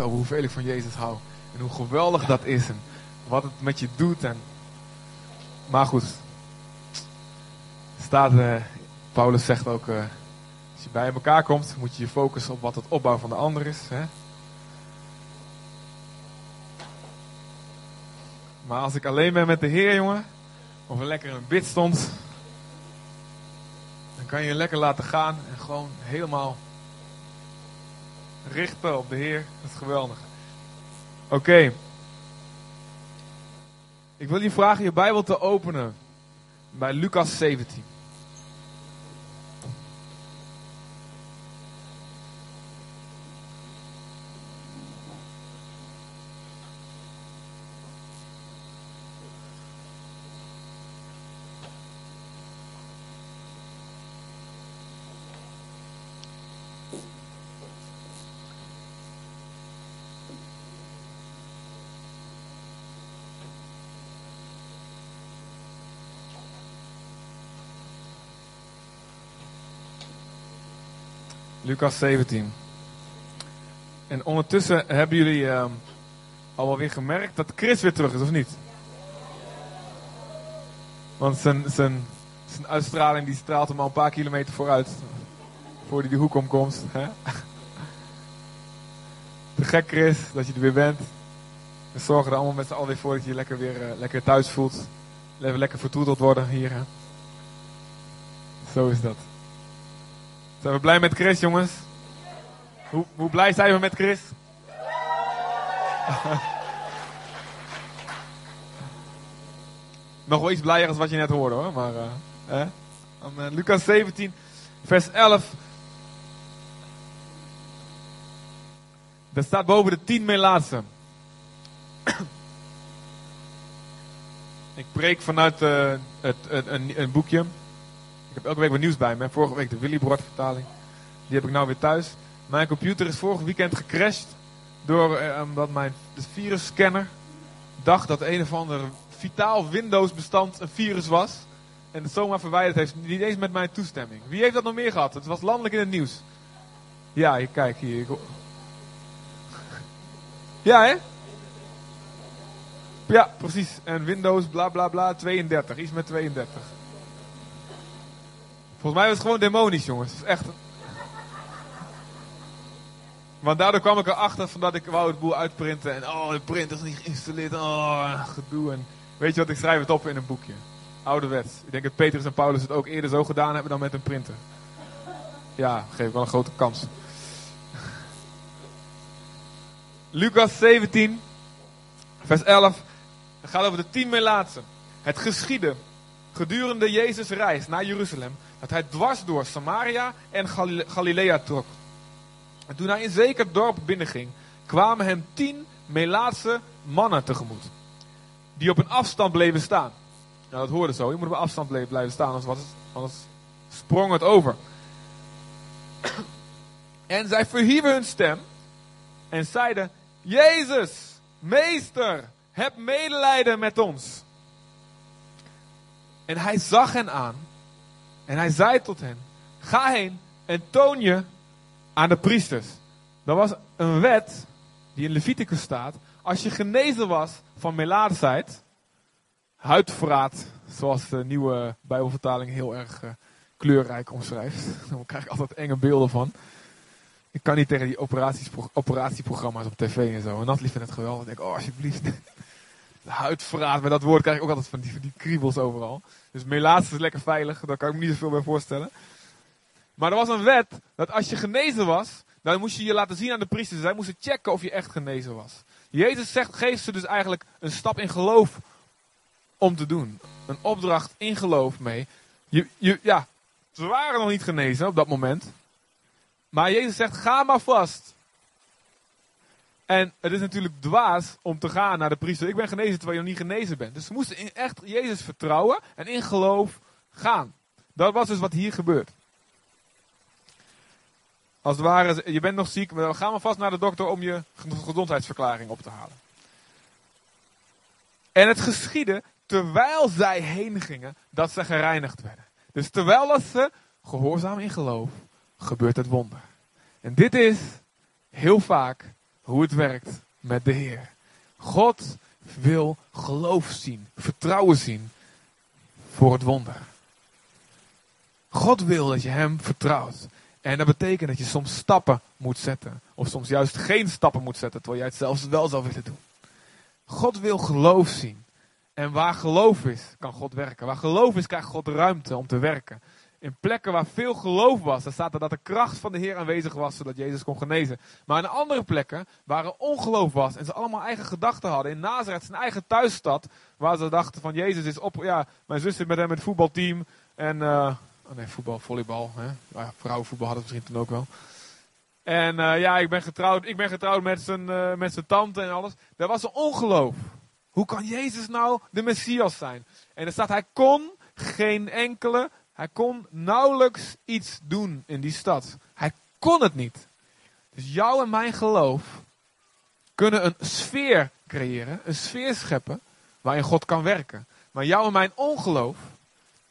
over hoeveel ik van Jezus hou. En hoe geweldig dat is. En wat het met je doet. En... Maar goed. Staat, uh, Paulus zegt ook, uh, als je bij elkaar komt, moet je je focussen op wat het opbouw van de ander is. Hè? Maar als ik alleen ben met de Heer, jongen, of er lekker een bid stond, dan kan je je lekker laten gaan en gewoon helemaal richten op de Heer. Dat is geweldig. Oké. Ik wil je vragen je Bijbel te openen bij Lucas 17. Lucas 17. En ondertussen hebben jullie uh, al wel weer gemerkt dat Chris weer terug is, of niet? Want zijn, zijn, zijn uitstraling die straalt hem al een paar kilometer vooruit. Voor hij de hoek omkomt. Hè? Te gek Chris, dat je er weer bent. We zorgen er allemaal met z'n allen weer voor dat je je lekker weer uh, lekker thuis voelt. Even lekker vertroeteld worden hier. Hè? Zo is dat. Zijn we blij met Chris, jongens? Hoe, hoe blij zijn we met Chris? Nog wel iets blijer als wat je net hoorde hoor. Maar, uh, eh. Lucas 17, vers 11. Daar staat boven de tien melaatsen. Ik preek vanuit het, het, een, een boekje. Ik heb elke week wat nieuws bij me. Vorige week de Willy Broad vertaling. Die heb ik nou weer thuis. Mijn computer is vorig weekend gecrashed. Door, eh, omdat mijn de virusscanner dacht dat een of ander vitaal Windows bestand een virus was. En het zomaar verwijderd heeft. Niet eens met mijn toestemming. Wie heeft dat nog meer gehad? Het was landelijk in het nieuws. Ja, kijk hier. Ja, hè? Ja, precies. En Windows bla bla bla 32. Iets met 32. Volgens mij was het gewoon demonisch, jongens. Is echt. Want daardoor kwam ik erachter van dat ik wou het boel uitprinten. En oh, de printer is niet geïnstalleerd. Oh, gedoe. En weet je wat, ik schrijf het op in een boekje. Ouderwets. Ik denk dat Petrus en Paulus het ook eerder zo gedaan hebben dan met een printer. Ja, geef wel een grote kans. Lucas 17, vers 11. Het gaat over de tien melaatsen. Het geschiedde gedurende Jezus' reis naar Jeruzalem dat hij dwars door Samaria en Galilea trok. En toen hij in zeker dorp binnenging, kwamen hem tien Melaatse mannen tegemoet. Die op een afstand bleven staan. Nou, dat hoorde zo. Je moet op een afstand blijven staan, anders, was het, anders sprong het over. En zij verhieven hun stem en zeiden: Jezus, meester, heb medelijden met ons. En hij zag hen aan en hij zei tot hen: Ga heen en toon je aan de priesters. Dat was een wet die in Leviticus staat. Als je genezen was van melaatsheid, huidverraad, zoals de nieuwe Bijbelvertaling heel erg uh, kleurrijk omschrijft. Daar krijg ik altijd enge beelden van. Ik kan niet tegen die operatieprogramma's op tv en zo. En dat lief het geweldig. Ik denk, oh alsjeblieft. Huidverraad, met dat woord krijg ik ook altijd van die, die kriebels overal. Dus melaats is lekker veilig, daar kan ik me niet zoveel bij voorstellen. Maar er was een wet dat als je genezen was, dan moest je je laten zien aan de priesters. Zij moesten checken of je echt genezen was. Jezus zegt, geeft ze dus eigenlijk een stap in geloof om te doen. Een opdracht in geloof mee. Je, je, ja, ze waren nog niet genezen op dat moment. Maar Jezus zegt, ga maar vast. En het is natuurlijk dwaas om te gaan naar de priester. Ik ben genezen terwijl je nog niet genezen bent. Dus ze moesten in echt Jezus vertrouwen en in geloof gaan. Dat was dus wat hier gebeurt. Als het ware, je bent nog ziek, maar dan gaan we vast naar de dokter om je gezondheidsverklaring op te halen. En het geschiedde terwijl zij heen gingen, dat ze gereinigd werden. Dus terwijl dat ze gehoorzaam in geloof, gebeurt het wonder. En dit is heel vaak hoe het werkt met de Heer. God wil geloof zien, vertrouwen zien voor het wonder. God wil dat je Hem vertrouwt. En dat betekent dat je soms stappen moet zetten. Of soms juist geen stappen moet zetten, terwijl jij het zelfs wel zou willen doen. God wil geloof zien. En waar geloof is, kan God werken. Waar geloof is, krijgt God ruimte om te werken. In plekken waar veel geloof was, daar staat er dat de kracht van de Heer aanwezig was, zodat Jezus kon genezen. Maar in andere plekken, waar er ongeloof was en ze allemaal eigen gedachten hadden. In Nazareth, zijn eigen thuisstad, waar ze dachten van Jezus is op, ja, mijn zus zit met hem in het voetbalteam. En, uh, oh nee, voetbal, volleybal, hè? Ja, vrouwenvoetbal hadden misschien toen ook wel. En uh, ja, ik ben getrouwd, ik ben getrouwd met zijn, uh, met zijn tante en alles. Daar was een ongeloof. Hoe kan Jezus nou de Messias zijn? En er staat, hij kon geen enkele hij kon nauwelijks iets doen in die stad. Hij kon het niet. Dus jouw en mijn geloof kunnen een sfeer creëren, een sfeer scheppen waarin God kan werken. Maar jouw en mijn ongeloof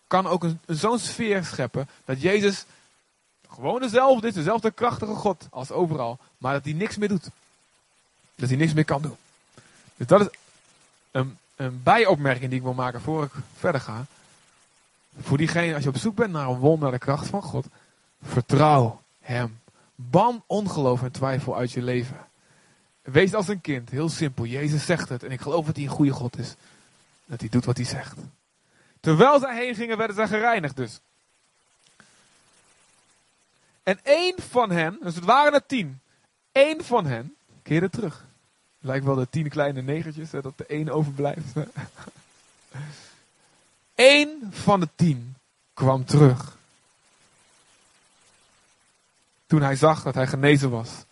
kan ook een, zo'n sfeer scheppen dat Jezus gewoon dezelfde is, dezelfde krachtige God als overal, maar dat hij niks meer doet. Dat hij niks meer kan doen. Dus dat is een, een bijopmerking die ik wil maken voor ik verder ga. Voor diegene, als je op zoek bent naar een wonder, de kracht van God, vertrouw Hem. Ban ongeloof en twijfel uit je leven. Wees als een kind, heel simpel. Jezus zegt het en ik geloof dat hij een goede God is. Dat hij doet wat hij zegt. Terwijl zij heen gingen, werden zij gereinigd dus. En één van hen, dus het waren er tien, één van hen keerde terug. Lijkt wel de tien kleine negertjes, hè, dat de één overblijft. Eén van de tien kwam terug. Toen hij zag dat hij genezen was.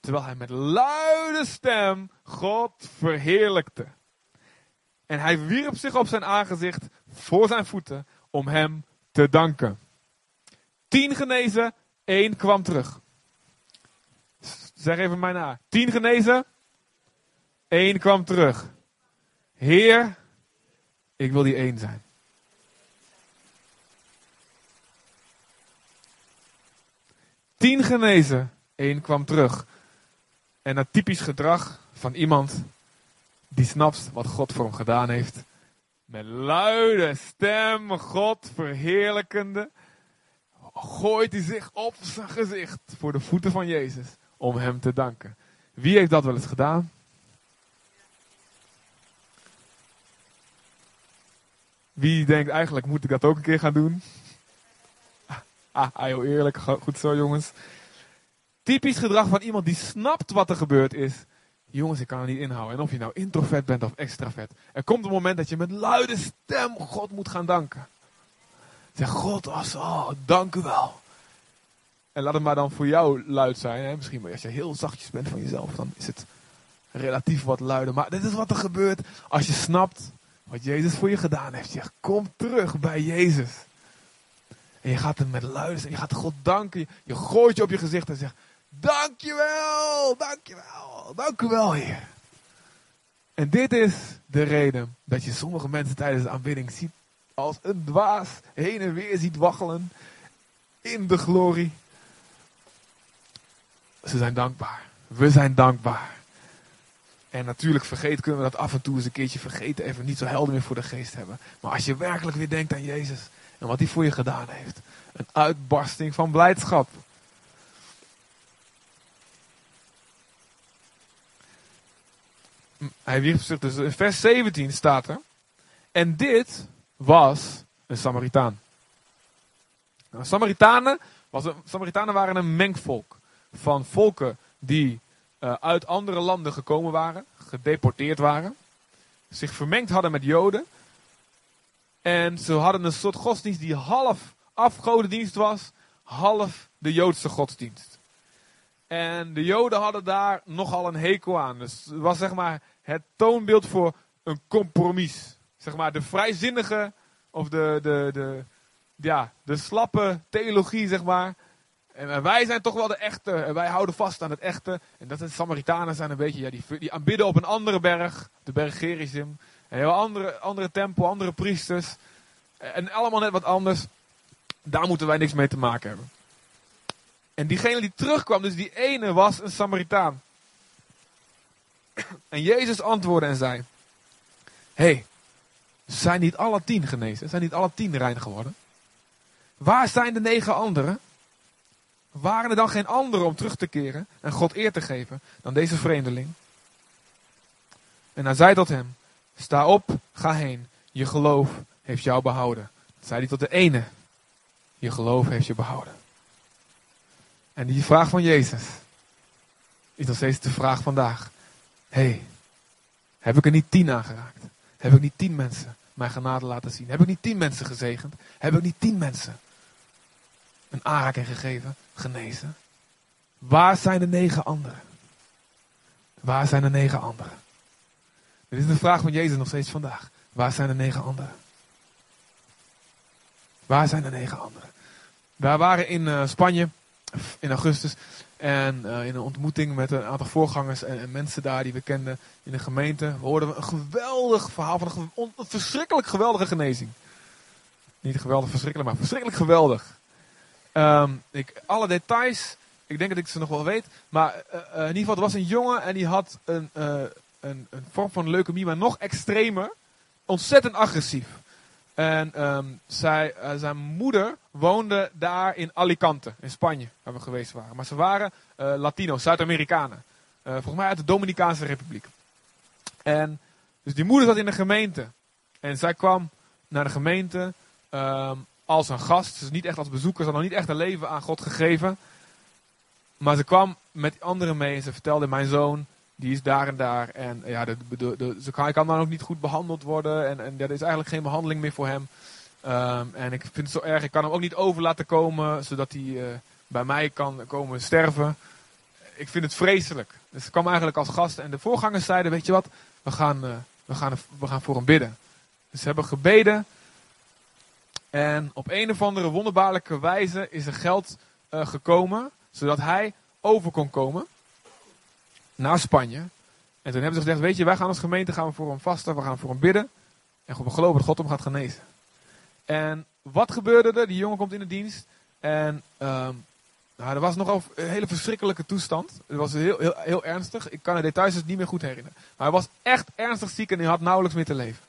Terwijl hij met luide stem God verheerlijkte. En hij wierp zich op zijn aangezicht voor zijn voeten om hem te danken. Tien genezen, één kwam terug. Zeg even mij na. Tien genezen, één kwam terug. Heer, ik wil die één zijn. Tien genezen, één kwam terug. En dat typisch gedrag van iemand die snapt wat God voor hem gedaan heeft. Met luide stem, God verheerlijkende, gooit hij zich op zijn gezicht voor de voeten van Jezus om hem te danken. Wie heeft dat wel eens gedaan? Wie denkt eigenlijk moet ik dat ook een keer gaan doen? Ah, heel eerlijk. Goed zo, jongens. Typisch gedrag van iemand die snapt wat er gebeurd is. Jongens, ik kan er niet inhouden. En of je nou introvert bent of extravert. Er komt een moment dat je met luide stem God moet gaan danken. Zeg, God, als, oh, dank u wel. En laat het maar dan voor jou luid zijn. Hè? Misschien als je heel zachtjes bent van jezelf, dan is het relatief wat luider. Maar dit is wat er gebeurt als je snapt wat Jezus voor je gedaan heeft. Je kom terug bij Jezus. En je gaat hem met luisteren. Je gaat God danken. Je gooit je op je gezicht en zegt: Dankjewel, dankjewel, dankjewel, Heer. En dit is de reden dat je sommige mensen tijdens de aanbidding ziet als een dwaas heen en weer ziet waggelen in de glorie. Ze zijn dankbaar. We zijn dankbaar. En natuurlijk vergeet kunnen we dat af en toe eens een keertje vergeten. Even niet zo helder meer voor de geest hebben. Maar als je werkelijk weer denkt aan Jezus en wat hij voor je gedaan heeft. Een uitbarsting van blijdschap. Hij wierp zich dus in vers 17 staat er. En dit was een Samaritaan. Nou, Samaritanen, was een, Samaritanen waren een mengvolk van volken die uh, uit andere landen gekomen waren, gedeporteerd waren, zich vermengd hadden met Joden en ze hadden een soort godsdienst die half afgodendienst was, half de Joodse godsdienst. En de Joden hadden daar nogal een hekel aan. Dus het was zeg maar het toonbeeld voor een compromis. Zeg maar de vrijzinnige of de, de, de, ja, de slappe theologie, zeg maar. En wij zijn toch wel de echte. En wij houden vast aan het echte. En dat de Samaritanen zijn een beetje, ja, die, die aanbidden op een andere berg. De berg Gerizim. Een heel andere, andere tempel, andere priesters. En allemaal net wat anders. Daar moeten wij niks mee te maken hebben. En diegene die terugkwam, dus die ene was een Samaritaan. En Jezus antwoordde en zei: hey, zijn niet alle tien genezen? Zijn niet alle tien rein geworden? Waar zijn de negen anderen? Waren er dan geen anderen om terug te keren en God eer te geven dan deze vreemdeling? En hij zei tot hem: Sta op, ga heen. Je geloof heeft jou behouden. Dat zei hij tot de ene. Je geloof heeft je behouden. En die vraag van Jezus is nog steeds de vraag vandaag. hey, heb ik er niet tien aangeraakt? Heb ik niet tien mensen mijn genade laten zien? Heb ik niet tien mensen gezegend? Heb ik niet tien mensen een aanraking gegeven, genezen? Waar zijn de negen anderen? Waar zijn de negen anderen? Dit is de vraag van Jezus nog steeds vandaag. Waar zijn de negen anderen? Waar zijn de negen anderen? We waren in uh, Spanje in augustus. En uh, in een ontmoeting met een aantal voorgangers en, en, mensen daar die we kenden in de gemeente, hoorden we een geweldig verhaal van een, verschrikkelijk geweldige genezing. Niet geweldig verschrikkelijk, maar verschrikkelijk geweldig. Um, ik, alle details, ik denk dat ik ze nog wel weet. Maar uh, in ieder geval, er was een jongen en die had een, een, een vorm van leukemie, maar nog extremer. Ontzettend agressief. En um, zij, uh, zijn moeder woonde daar in Alicante, in Spanje, waar we geweest waren. Maar ze waren uh, Latino's, Zuid-Amerikanen. Uh, volgens mij uit de Dominicaanse Republiek. En dus die moeder zat in de gemeente. En zij kwam naar de gemeente um, als een gast. Dus niet echt als bezoeker. Ze had nog niet echt een leven aan God gegeven. Maar ze kwam met anderen mee en ze vertelde: Mijn zoon die is daar en daar. En ja, de, ze kan, hij kan dan ook niet goed behandeld worden. En, en er is eigenlijk geen behandeling meer voor hem. Um, en ik vind het zo erg. Ik kan hem ook niet over laten komen, zodat hij uh, bij mij kan komen sterven. Ik vind het vreselijk. Dus ik kwam eigenlijk als gast. En de voorgangers zeiden, weet je wat, we gaan, uh, we gaan, we gaan voor hem bidden. Dus ze hebben gebeden. En op een of andere wonderbaarlijke wijze is er geld uh, gekomen, zodat hij over kon komen naar Spanje. En toen hebben ze gezegd, weet je, wij gaan als gemeente gaan voor hem vasten, we gaan voor hem bidden. En we geloven dat God hem gaat genezen. En wat gebeurde er? Die jongen komt in de dienst. En um, nou, er was nogal een hele verschrikkelijke toestand. Het was heel, heel, heel ernstig. Ik kan de details dus niet meer goed herinneren. Maar hij was echt ernstig ziek en hij had nauwelijks meer te leven.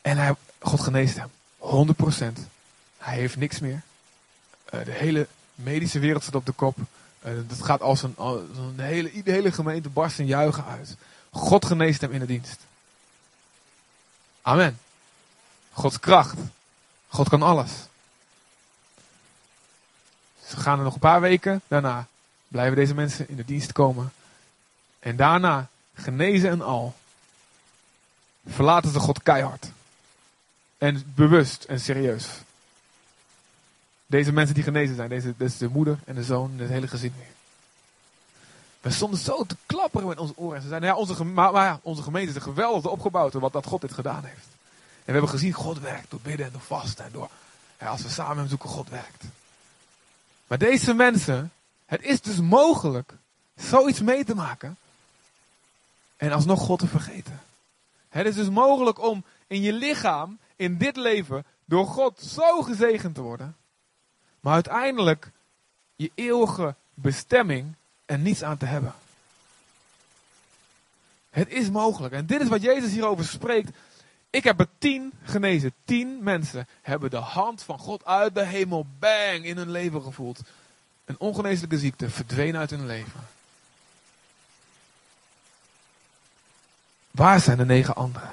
En hij, God geneest hem. 100%. Hij heeft niks meer. Uh, de hele medische wereld zit op de kop. Uh, dat gaat als een, een hele, hele gemeente barst in juichen uit. God geneest hem in de dienst. Amen. Gods kracht. God kan alles. Ze gaan er nog een paar weken. Daarna blijven deze mensen in de dienst komen. En daarna, genezen en al, verlaten ze God keihard. En bewust en serieus. Deze mensen die genezen zijn, deze, deze de moeder en de zoon en het hele gezin weer. We stonden zo te klapperen met onze oren. En ze zeiden, ja, onze, maar, maar ja, onze gemeente is geweldig opgebouwd door wat dat God dit gedaan heeft. En we hebben gezien, God werkt door bidden en door vasten. En door, als we samen hem zoeken, God werkt. Maar deze mensen, het is dus mogelijk zoiets mee te maken. En alsnog God te vergeten. Het is dus mogelijk om in je lichaam, in dit leven, door God zo gezegend te worden. Maar uiteindelijk je eeuwige bestemming er niets aan te hebben. Het is mogelijk. En dit is wat Jezus hierover spreekt. Ik heb er tien genezen. Tien mensen hebben de hand van God uit de hemel bang in hun leven gevoeld. Een ongeneeslijke ziekte verdween uit hun leven. Waar zijn de negen anderen?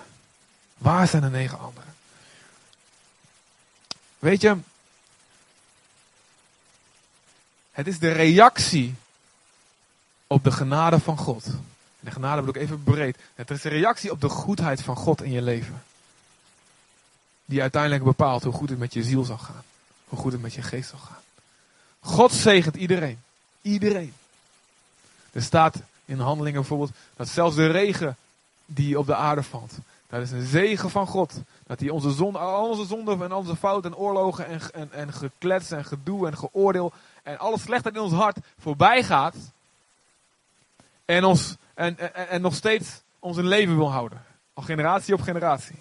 Waar zijn de negen anderen? Weet je, het is de reactie op de genade van God. De genade bedoel ik even breed. Het is de reactie op de goedheid van God in je leven. Die uiteindelijk bepaalt hoe goed het met je ziel zal gaan. Hoe goed het met je geest zal gaan. God zegent iedereen. Iedereen. Er staat in handelingen bijvoorbeeld dat zelfs de regen die op de aarde valt. Dat is een zegen van God. Dat hij onze zonde, al onze zonden en onze fouten en oorlogen en, en, en geklets en gedoe en geoordeel en alles slechtheid in ons hart voorbij gaat. En, ons, en, en, en nog steeds ons in leven wil houden. Al generatie op generatie.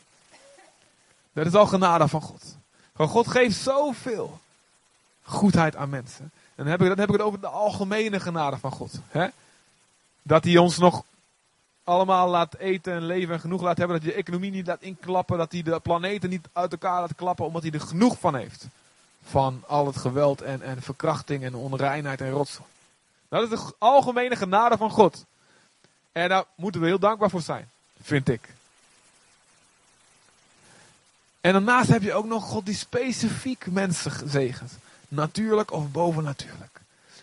Dat is al genade van God. Gewoon God geeft zoveel goedheid aan mensen. En dan heb ik, dan heb ik het over de algemene genade van God. Hè? Dat hij ons nog allemaal laat eten en leven en genoeg laat hebben. Dat hij de economie niet laat inklappen. Dat hij de planeten niet uit elkaar laat klappen. Omdat hij er genoeg van heeft. Van al het geweld en, en verkrachting en onreinheid en rotzooi. Dat is de algemene genade van God. En daar moeten we heel dankbaar voor zijn. Vind ik. En daarnaast heb je ook nog God die specifiek mensen zegent. Natuurlijk of bovennatuurlijk.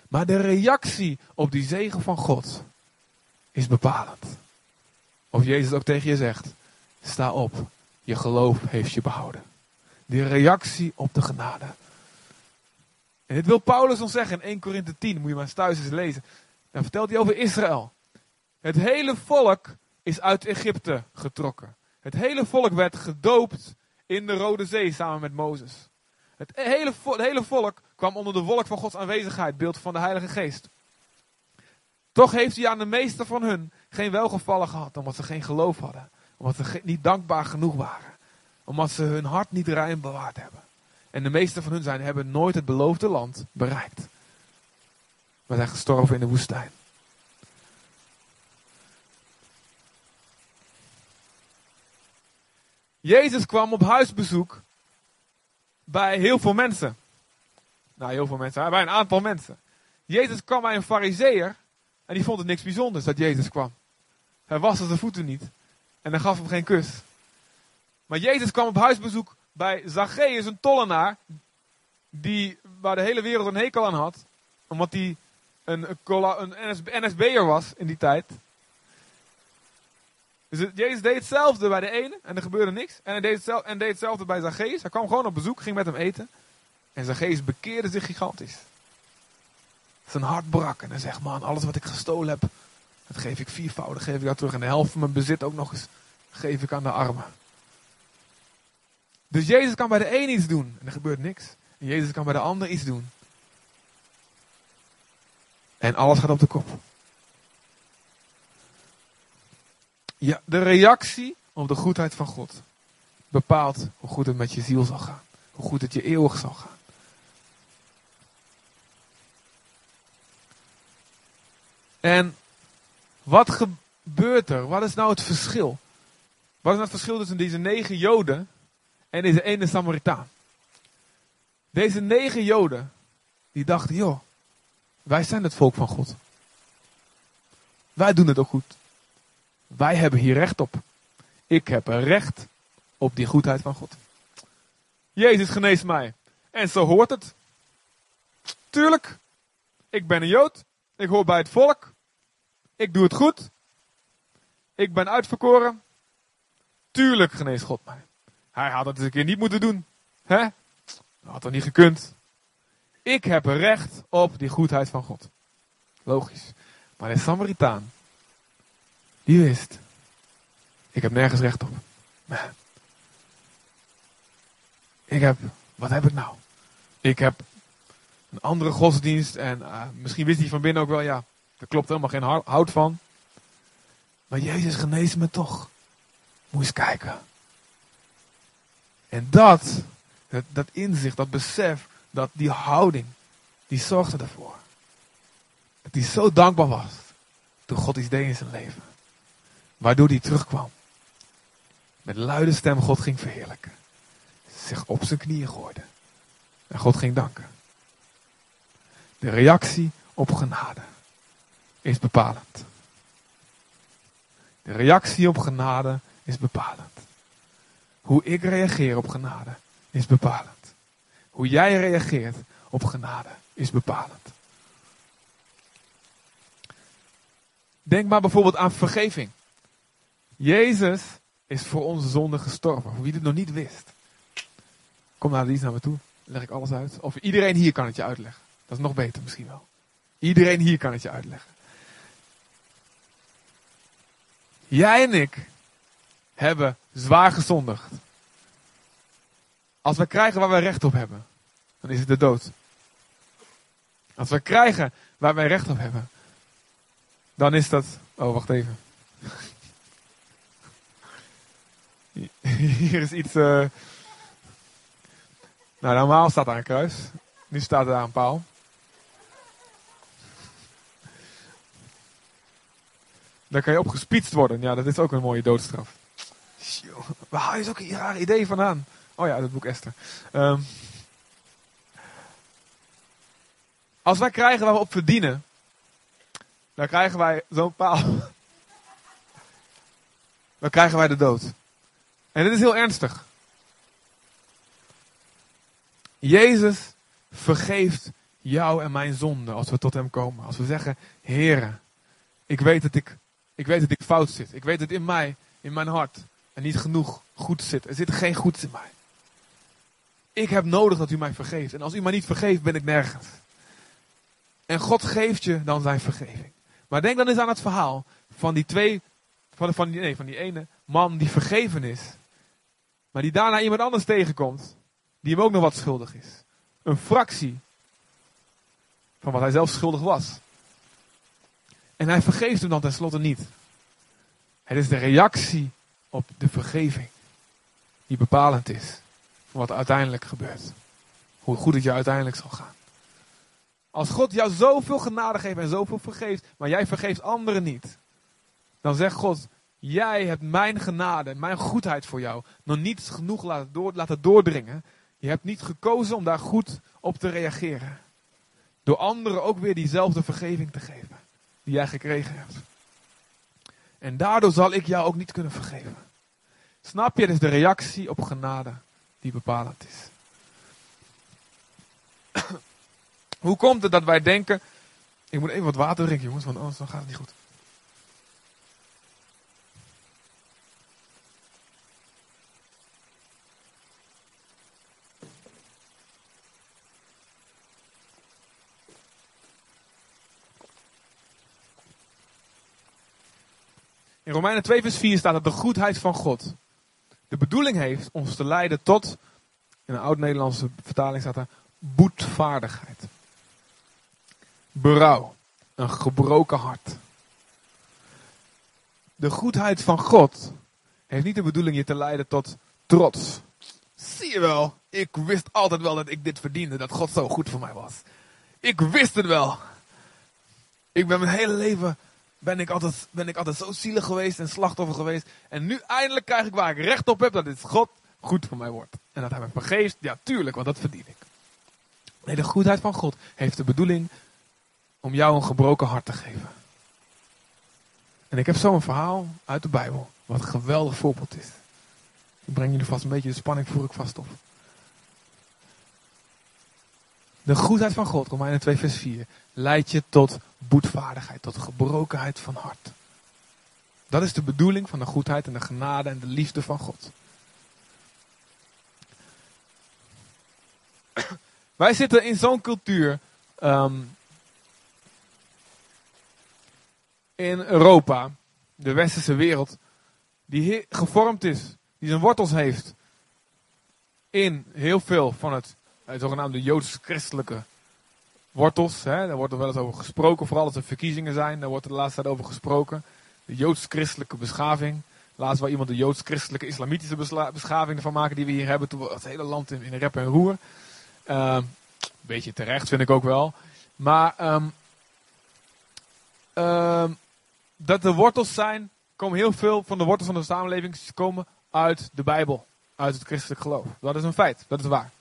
Maar de reactie op die zegen van God is bepalend. Of Jezus ook tegen je zegt: sta op, je geloof heeft je behouden. Die reactie op de genade. En dit wil Paulus ons zeggen in 1 Korinthe 10, moet je maar eens thuis eens lezen. Dan vertelt hij over Israël. Het hele volk is uit Egypte getrokken. Het hele volk werd gedoopt in de Rode Zee samen met Mozes. Het hele, het hele volk kwam onder de wolk van Gods aanwezigheid, beeld van de Heilige Geest. Toch heeft hij aan de meeste van hun geen welgevallen gehad, omdat ze geen geloof hadden. Omdat ze niet dankbaar genoeg waren. Omdat ze hun hart niet rein bewaard hebben. En de meeste van hun zijn, hebben nooit het beloofde land bereikt. Maar zijn gestorven in de woestijn. Jezus kwam op huisbezoek bij heel veel mensen. Nou, heel veel mensen, bij een aantal mensen. Jezus kwam bij een fariseer en die vond het niks bijzonders dat Jezus kwam. Hij waste zijn voeten niet en hij gaf hem geen kus. Maar Jezus kwam op huisbezoek bij Zacchaeus, een tollenaar, die, waar de hele wereld een hekel aan had, omdat hij een, een, NSB'er was in die tijd. Dus Jezus deed hetzelfde bij de ene en er gebeurde niks. En hij deed hetzelfde, en deed hetzelfde bij Zacchaeus. Hij kwam gewoon op bezoek, ging met hem eten. En Zacchaeus bekeerde zich gigantisch. Zijn hart brak en hij zegt, man, alles wat ik gestolen heb, dat geef ik viervoudig, geef ik dat terug. En de helft van mijn bezit ook nog eens geef ik aan de armen. Dus Jezus kan bij de een iets doen en er gebeurt niks. En Jezus kan bij de ander iets doen. En alles gaat op de kop. Ja, de reactie op de goedheid van God bepaalt hoe goed het met je ziel zal gaan. Hoe goed het je eeuwig zal gaan. En wat gebeurt er? Wat is nou het verschil? Wat is nou het verschil tussen deze negen Joden en deze ene Samaritaan? Deze negen Joden, die dachten, joh, wij zijn het volk van God. Wij doen het ook goed. Wij hebben hier recht op. Ik heb recht op die goedheid van God. Jezus geneest mij. En zo hoort het. Tuurlijk, ik ben een Jood. Ik hoor bij het volk. Ik doe het goed. Ik ben uitverkoren. Tuurlijk geneest God mij. Hij had het eens een keer niet moeten doen. Hè? Dat had toch niet gekund. Ik heb recht op die goedheid van God. Logisch. Maar de Samaritaan, die wist, ik heb nergens recht op. Ik heb, wat heb ik nou? Ik heb een andere godsdienst en uh, misschien wist hij van binnen ook wel, ja, daar klopt helemaal geen hout van. Maar Jezus geneest me toch. Eens kijken. En dat, dat, dat inzicht, dat besef, dat die houding, die zorgde ervoor. Dat hij zo dankbaar was toen God iets deed in zijn leven. Waardoor hij terugkwam. Met luide stem God ging verheerlijken. Zich op zijn knieën gooide. En God ging danken. De reactie op genade is bepalend. De reactie op genade is bepalend. Hoe ik reageer op genade is bepalend. Hoe jij reageert op genade is bepalend. Denk maar bijvoorbeeld aan vergeving. Jezus is voor onze zonde gestorven. Voor wie dit nog niet wist. Kom naar die naar me toe. Leg ik alles uit. Of iedereen hier kan het je uitleggen. Dat is nog beter misschien wel. Iedereen hier kan het je uitleggen. Jij en ik hebben zwaar gezondigd. Als we krijgen waar wij recht op hebben, dan is het de dood. Als we krijgen waar wij recht op hebben, dan is dat. Oh, wacht even. Hier is iets. Uh... Nou, normaal staat daar een kruis. Nu staat er daar een paal. Dan kan je opgespietst worden. Ja, dat is ook een mooie doodstraf. Waar haal je zulke rare ideeën vandaan? Oh ja, dat boek Esther. Ehm, als wij krijgen waar we op verdienen, dan krijgen wij zo'n paal. Dan krijgen wij de dood. En dit is heel ernstig. Jezus vergeeft jou en mijn zonde als we tot hem komen. Als we zeggen, Heere, ik weet dat ik, ik weet dat ik fout zit. Ik weet dat in mij, in mijn hart, er niet genoeg goed zit. Er zit geen goed in mij. Ik heb nodig dat u mij vergeeft. En als u mij niet vergeeft, ben ik nergens. En God geeft je dan zijn vergeving. Maar denk dan eens aan het verhaal van die twee, van, van, die, nee, van die ene man die vergeven is. Maar die daarna iemand anders tegenkomt, die hem ook nog wat schuldig is. Een fractie van wat hij zelf schuldig was. En hij vergeeft hem dan tenslotte niet. Het is de reactie op de vergeving die bepalend is voor wat uiteindelijk gebeurt. Hoe goed het je uiteindelijk zal gaan. Als God jou zoveel genade geeft en zoveel vergeeft, maar jij vergeeft anderen niet, dan zegt God: Jij hebt mijn genade, mijn goedheid voor jou nog niet genoeg laten, door, laten doordringen. Je hebt niet gekozen om daar goed op te reageren. Door anderen ook weer diezelfde vergeving te geven die jij gekregen hebt. En daardoor zal ik jou ook niet kunnen vergeven. Snap je? Is de reactie op genade die bepalend is. Hoe komt het dat wij denken. Ik moet even wat water drinken, jongens, want anders gaat het niet goed. In Romeinen 2 vers 4 staat dat de goedheid van God de bedoeling heeft ons te leiden tot, in een oud-Nederlandse vertaling staat er, boetvaardigheid. Berouw, een gebroken hart. De goedheid van God heeft niet de bedoeling je te leiden tot trots. Zie je wel, ik wist altijd wel dat ik dit verdiende, dat God zo goed voor mij was. Ik wist het wel. Ik ben mijn hele leven ben ik, altijd, ben ik altijd zo zielig geweest en slachtoffer geweest. En nu eindelijk krijg ik waar ik recht op heb dat dit God goed voor mij wordt. En dat hij me vergeeft, ja tuurlijk, want dat verdien ik. Nee, de goedheid van God heeft de bedoeling om jou een gebroken hart te geven. En ik heb zo'n verhaal uit de Bijbel, wat een geweldig voorbeeld is. Ik breng jullie vast een beetje de spanning voer ik vast op. De goedheid van God, Romeinen 2 vers 4, leidt je tot boetvaardigheid, tot gebrokenheid van hart. Dat is de bedoeling van de goedheid en de genade en de liefde van God. Wij zitten in zo'n cultuur ehm, in Europa, de westerse wereld, die gevormd is, die zijn wortels heeft in heel veel van het, het zogenaamde joods-christelijke wortels. Hè, daar wordt er wel eens over gesproken, vooral als er verkiezingen zijn, daar wordt er de laatste tijd over gesproken. De joods-christelijke beschaving. Laatst waar iemand de joods-christelijke islamitische beschaving ervan maken die we hier hebben. Toen het hele land in, rep en roer. Uh, beetje terecht vind ik ook wel. Maar um, dat de wortels zijn, komen heel veel van de wortels van de samenleving komen uit de Bijbel. Uit het christelijk geloof. Dat is een feit, dat is waar.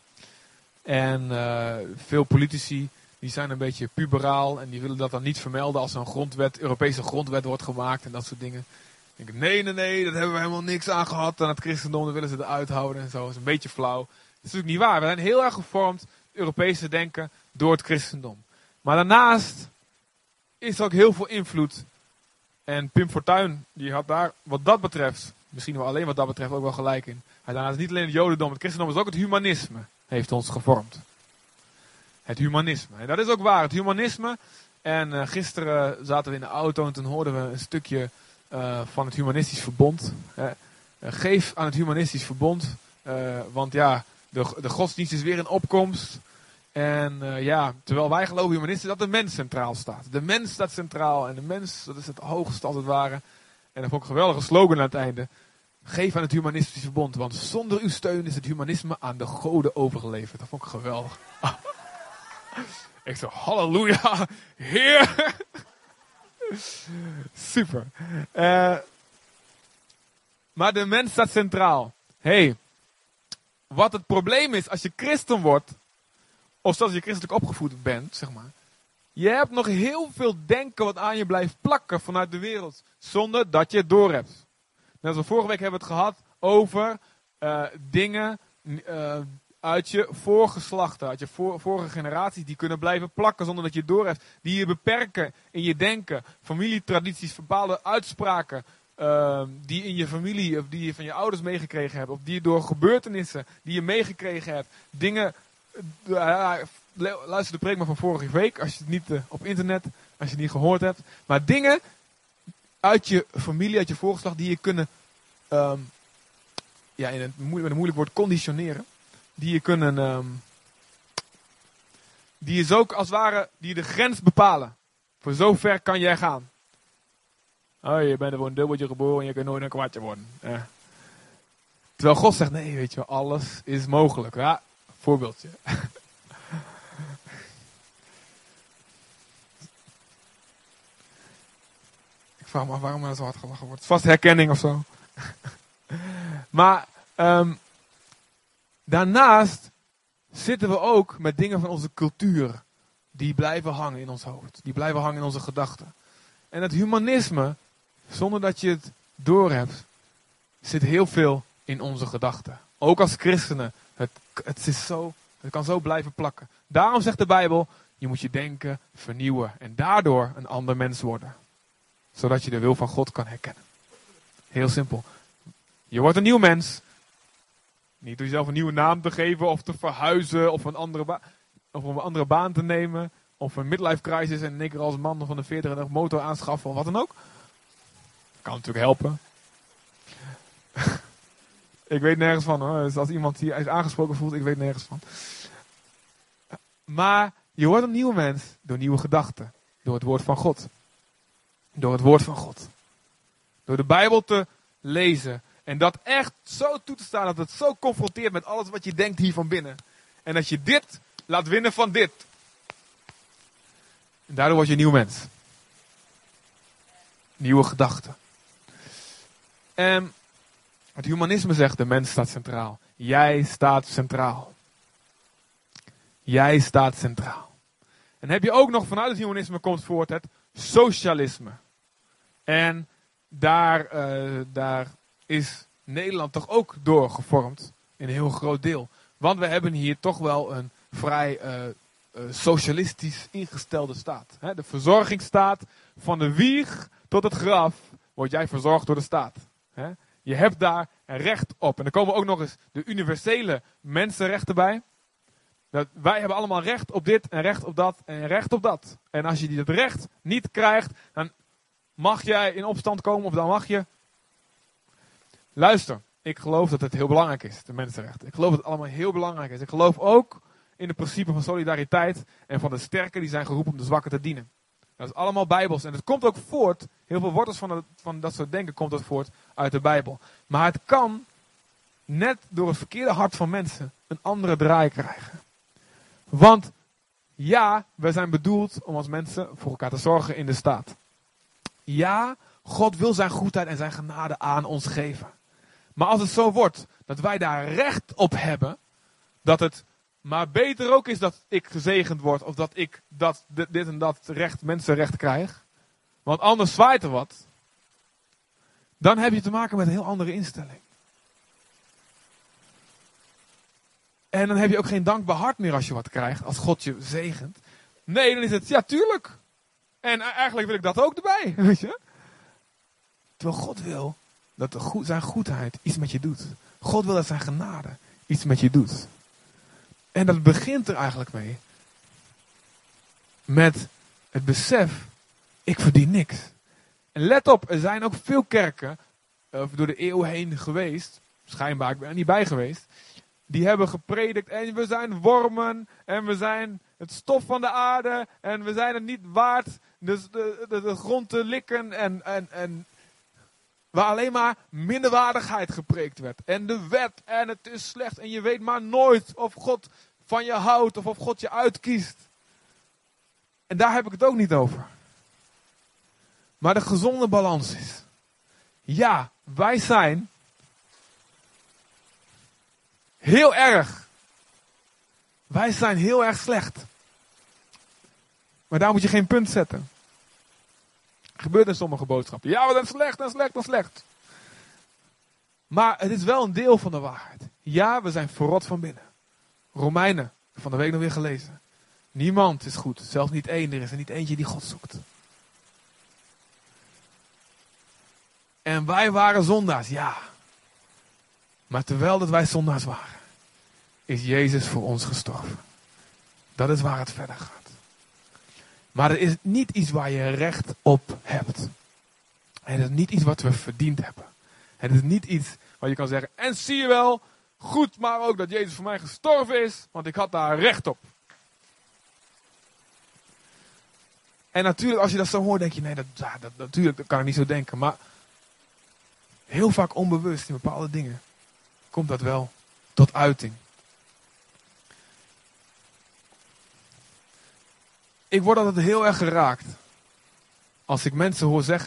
En uh, veel politici die zijn een beetje puberaal en die willen dat dan niet vermelden als een grondwet, Europese grondwet wordt gemaakt en dat soort dingen. Dan denk ik, nee, nee, nee, dat hebben we helemaal niks aan gehad. En het christendom, dan willen ze eruit houden en zo. Dat is een beetje flauw. Dat is natuurlijk niet waar. We zijn heel erg gevormd, Europese denken, door het christendom. Maar daarnaast is er ook heel veel invloed. En Pim Fortuyn, die had daar, wat dat betreft, misschien wel alleen wat dat betreft, ook wel gelijk in. Hij daarnaast niet alleen het jodendom, het christendom is ook het humanisme, heeft ons gevormd. Het humanisme. En dat is ook waar, het humanisme. En uh, gisteren zaten we in de auto en toen hoorden we een stukje uh, van het humanistisch verbond. Uh, geef aan het humanistisch verbond. want ja, de, de godsdienst is weer in opkomst. En ja, terwijl wij geloven humanisten dat de mens centraal staat. De mens staat centraal en de mens, dat is het hoogste als het ware. En dat vond ik een geweldige slogan aan het einde. Geef aan het humanistisch verbond, want zonder uw steun is het humanisme aan de goden overgeleverd. Dat vond ik geweldig. Ik zo, halleluja, Heer. Super. Uh, maar de mens staat centraal. hey, wat het probleem is als je christen wordt, of zelfs je christelijk opgevoed bent, zeg maar. Je hebt nog heel veel denken wat aan je blijft plakken vanuit de wereld, zonder dat je het doorhebt. Net als vorige week hebben we het gehad over uh, dingen uh, uit je voorgeslachten, uit je voor, vorige generaties, die kunnen blijven plakken zonder dat je het doorhebt. Die je beperken in je denken, familietradities, bepaalde uitspraken, uh, die in je familie of die je van je ouders meegekregen hebt, of die je door gebeurtenissen die je meegekregen hebt, dingen. Uh, luister de preek maar van vorige week, als je het niet op internet, als je het niet gehoord hebt. Maar dingen uit je familie, uit je voorgeslag, die je kunnen, um, ja, in een, moeilijk woord, conditioneren. Die je kunnen, um, die is ook als het ware, die de grens bepalen. Voor zover kan jij gaan. Oh, je bent er voor een dubbeltje geboren en je kunt nooit een kwartje worden. Ja. Terwijl God zegt, nee, weet je, alles is mogelijk. Ja, voorbeeldje. Ik vraag me waarom er zo hard gelachen wordt. Vast herkenning of zo. maar um, daarnaast zitten we ook met dingen van onze cultuur. Die blijven hangen in ons hoofd. Die blijven hangen in onze gedachten. En het humanisme zonder dat je het doorhebt, zit heel veel in onze gedachten. Ook als christenen. Het, het, is zo, het kan zo blijven plakken. Daarom zegt de Bijbel, je moet je denken vernieuwen. En daardoor een ander mens worden. Zodat je de wil van God kan herkennen. Heel simpel. Je wordt een nieuw mens. Niet door jezelf een nieuwe naam te geven of te verhuizen of een andere, of een andere baan te nemen. Of een midlife crisis en keer als man van de 40 een motor aanschaffen of wat dan ook. Kan natuurlijk helpen. ik weet nergens van hoor. Dus als iemand hier is aangesproken voelt, ik weet nergens van. Maar je wordt een nieuw mens door nieuwe gedachten. Door het woord van God. Door het woord van God. Door de Bijbel te lezen. En dat echt zo toe te staan dat het zo confronteert met alles wat je denkt hier van binnen. En dat je dit laat winnen van dit. En daardoor word je een nieuw mens. Nieuwe gedachten. En het humanisme zegt, de mens staat centraal. Jij staat centraal. Jij staat centraal. En heb je ook nog vanuit het humanisme komt voort het socialisme. En daar, uh, daar is Nederland toch ook door gevormd. In een heel groot deel. Want we hebben hier toch wel een vrij uh, uh, socialistisch ingestelde staat. De verzorgingsstaat van de wieg tot het graf word jij verzorgd door de staat. Je hebt daar recht op. En er komen ook nog eens de universele mensenrechten bij. Dat wij hebben allemaal recht op dit en recht op dat en recht op dat. En als je dat recht niet krijgt, dan mag jij in opstand komen of dan mag je. Luister, ik geloof dat het heel belangrijk is, de mensenrechten. Ik geloof dat het allemaal heel belangrijk is. Ik geloof ook in het principe van solidariteit en van de sterken die zijn geroepen om de zwakken te dienen. Dat is allemaal bijbels. En het komt ook voort, heel veel wortels van, van dat soort denken komt dat voort uit de Bijbel. Maar het kan, net door het verkeerde hart van mensen, een andere draai krijgen. Want ja, we zijn bedoeld om als mensen voor elkaar te zorgen in de staat. Ja, God wil zijn goedheid en zijn genade aan ons geven. Maar als het zo wordt dat wij daar recht op hebben, dat het maar beter ook is dat ik gezegend word of dat ik dat, dit en dat recht, mensenrecht krijg. Want anders zwaait er wat. Dan heb je te maken met een heel andere instelling. En dan heb je ook geen dankbaar hart meer als je wat krijgt, als God je zegent. Nee, dan is het, ja tuurlijk. En eigenlijk wil ik dat ook erbij, weet je. Terwijl God wil dat de zijn goedheid iets met je doet. God wil dat zijn genade iets met je doet. En dat begint er eigenlijk mee. Met het besef, ik verdien niks. En let op, er zijn ook veel kerken door de eeuw heen geweest. Schijnbaar, ik ben er niet bij geweest. Die hebben gepredikt en we zijn wormen en we zijn het stof van de aarde en we zijn het niet waard dus de, de, de grond te likken en, en, en Waar alleen maar minderwaardigheid gepreekt werd. En de wet en het is slecht. En je weet maar nooit of God van je houdt of of God je uitkiest. En daar heb ik het ook niet over. Maar de gezonde balans is. Ja, wij zijn heel erg. Wij zijn heel erg slecht. Maar daar moet je geen punt zetten. Gebeurt in sommige boodschappen. Ja, we zijn slecht en slecht en slecht. Maar het is wel een deel van de waarheid. Ja, we zijn verrot van binnen. Romeinen, van de week nog weer gelezen. Niemand is goed, zelfs niet één. Er is er niet eentje die God zoekt. En wij waren zondaars, ja. Maar terwijl dat wij zondaars waren, is Jezus voor ons gestorven. Dat is waar het verder gaat. Maar het is niet iets waar je recht op hebt. Het is niet iets wat we verdiend hebben. Het is niet iets waar je kan zeggen, en zie je wel, goed maar ook dat Jezus voor mij gestorven is, want ik had daar recht op. En natuurlijk, als je dat zo hoort, denk je, nee, dat, dat, natuurlijk dat kan ik niet zo denken. Maar heel vaak onbewust in bepaalde dingen komt dat wel tot uiting. Ik word altijd heel erg geraakt. Als ik mensen hoor zeggen